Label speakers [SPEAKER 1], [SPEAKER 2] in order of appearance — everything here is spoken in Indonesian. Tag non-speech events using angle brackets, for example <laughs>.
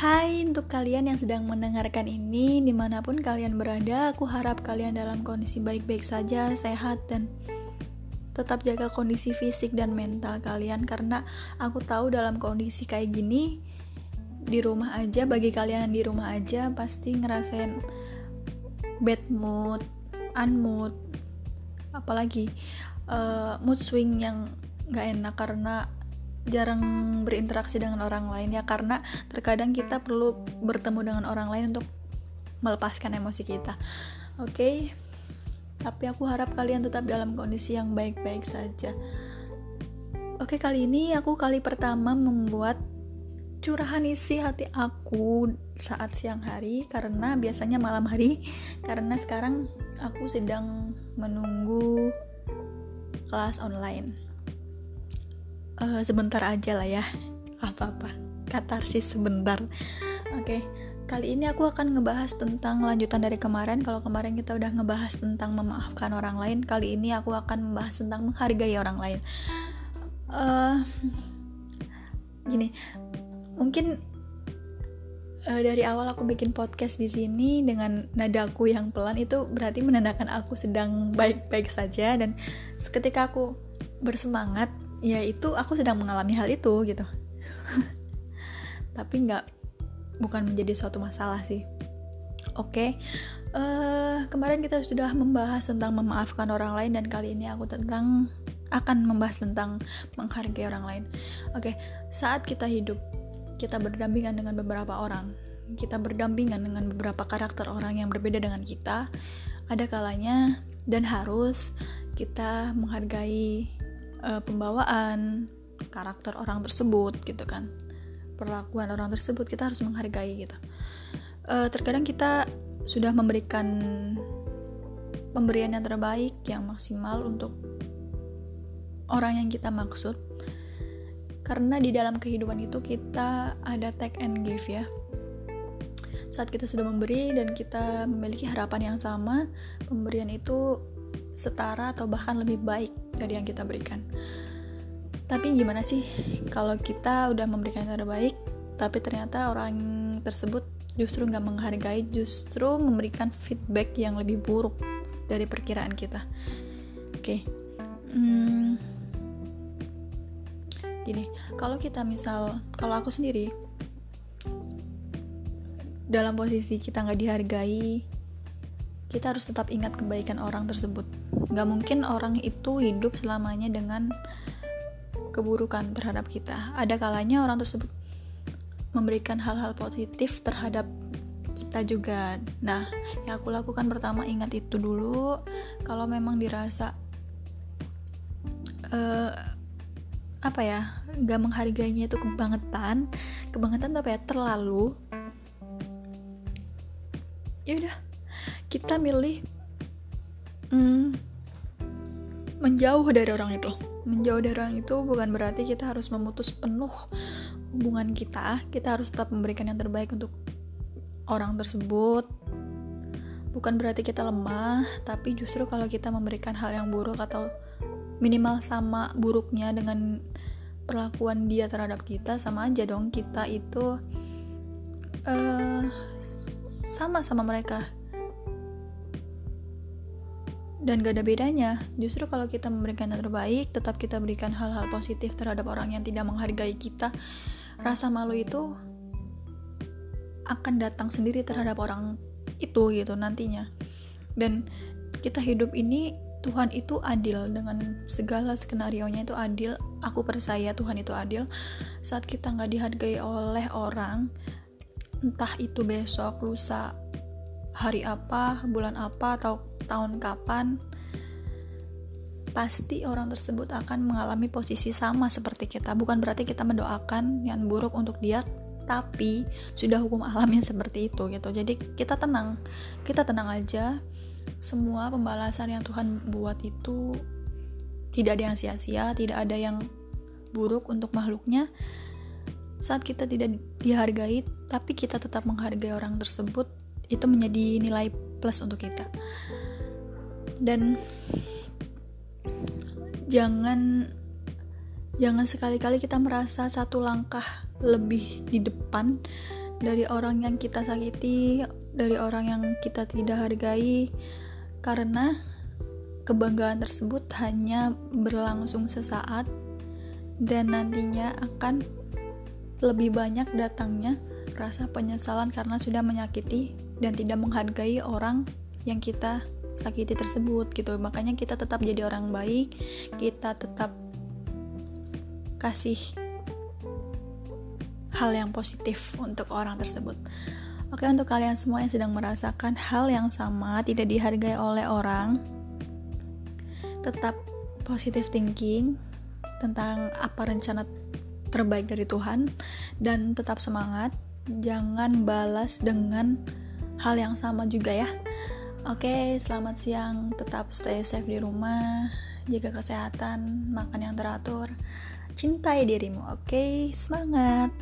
[SPEAKER 1] Hai untuk kalian yang sedang mendengarkan ini Di mana pun kalian berada Aku harap kalian dalam kondisi baik-baik saja Sehat dan tetap jaga kondisi fisik dan mental kalian. Karena aku tahu dalam kondisi kayak gini Di rumah aja, bagi kalian yang di rumah aja Pasti ngerasain bad mood, unmood Apalagi uh, mood swing yang gak enak. Karena jarang berinteraksi dengan orang lain ya karena terkadang kita perlu bertemu dengan orang lain untuk melepaskan emosi kita. Oke. Okay? Tapi aku harap kalian tetap dalam kondisi yang baik-baik saja. Oke, okay, kali ini aku kali pertama membuat curahan isi hati aku saat siang hari karena biasanya malam hari karena sekarang aku sedang menunggu kelas online uh, sebentar aja lah ya. Apa-apa. Katarsis sebentar. Oke. Okay. kali ini aku akan ngebahas tentang lanjutan dari kemarin. Kalau kemarin kita udah ngebahas tentang memaafkan orang lain kali ini aku akan membahas tentang menghargai orang lain. Uh, gini. Mungkin uh, dari awal aku bikin podcast di sini dengan nadaku yang pelan itu berarti menandakan aku sedang baik-baik saja. Dan seketika aku bersemangat ya itu aku sedang mengalami hal itu gitu <laughs> tapi nggak bukan menjadi suatu masalah sih oke okay. uh, eh, kemarin kita sudah membahas tentang memaafkan orang lain dan kali ini aku tentang akan membahas tentang menghargai orang lain oke okay. saat kita hidup kita berdampingan dengan beberapa orang kita berdampingan dengan beberapa karakter orang yang berbeda dengan kita ada kalanya dan harus kita menghargai uh, pembawaan karakter orang tersebut gitu kan. Perlakuan orang tersebut kita harus menghargai gitu. Uh, terkadang kita sudah memberikan pemberian yang terbaik yang maksimal untuk orang yang kita maksud. Karena di dalam kehidupan itu kita ada take and give ya. Saat kita sudah memberi dan kita memiliki harapan yang sama pemberian itu setara atau bahkan lebih baik dari yang kita berikan. Tapi gimana sih kalau kita udah memberikan yang terbaik, tapi ternyata orang tersebut justru nggak menghargai, justru memberikan feedback yang lebih buruk dari perkiraan kita. Oke, okay. hmm, gini, kalau kita misal, kalau aku sendiri dalam posisi kita nggak dihargai, kita harus tetap ingat kebaikan orang tersebut. Gak mungkin orang itu hidup selamanya dengan keburukan terhadap kita. Ada kalanya orang tersebut memberikan hal-hal positif terhadap kita juga. Nah, yang aku lakukan pertama ingat itu dulu. Kalau memang dirasa uh, apa ya, gak menghargainya itu kebangetan, kebangetan tapi ya terlalu. Ya udah, kita milih hmm, menjauh dari orang itu. Menjauh dari orang itu bukan berarti kita harus memutus penuh hubungan kita. Kita harus tetap memberikan yang terbaik untuk orang tersebut. Bukan berarti kita lemah tapi justru kalau kita memberikan hal yang buruk atau minimal sama buruknya dengan perlakuan dia terhadap kita sama aja dong. Kita itu uh, sama sama mereka dan gak ada bedanya. Justru kalau kita memberikan yang terbaik tetap kita berikan hal-hal positif terhadap orang yang tidak menghargai kita. Rasa malu itu akan datang sendiri terhadap orang itu gitu nantinya. Dan kita hidup ini Tuhan itu adil dengan segala skenario nya itu adil. Aku percaya Tuhan itu adil. Saat kita nggak dihargai oleh orang entah itu besok lusa hari apa bulan apa atau tahun kapan, pasti orang tersebut akan mengalami posisi sama seperti kita. Bukan berarti kita mendoakan yang buruk untuk dia, tapi sudah hukum alamnya seperti itu gitu. Jadi kita tenang, kita tenang aja. Semua pembalasan yang Tuhan buat itu tidak ada yang sia-sia, tidak ada yang buruk untuk makhluknya. Saat kita tidak dihargai, tapi kita tetap menghargai orang tersebut, itu menjadi nilai plus untuk kita dan jangan jangan sekali-kali kita merasa satu langkah lebih di depan dari orang yang kita sakiti, dari orang yang kita tidak hargai, karena kebanggaan tersebut hanya berlangsung sesaat dan nantinya akan lebih banyak datangnya rasa penyesalan karena sudah menyakiti dan tidak menghargai orang yang kita sakiti tersebut gitu. Makanya kita tetap jadi orang baik kita tetap kasih hal yang positif untuk orang tersebut. Oke untuk kalian semua yang sedang merasakan hal yang sama tidak dihargai oleh orang tetap positive thinking tentang apa rencana terbaik dari Tuhan dan tetap semangat. Jangan balas dengan hal yang sama juga ya oke selamat siang. Tetap stay safe di rumah. Jaga kesehatan makan yang teratur. Cintai dirimu oke? Semangat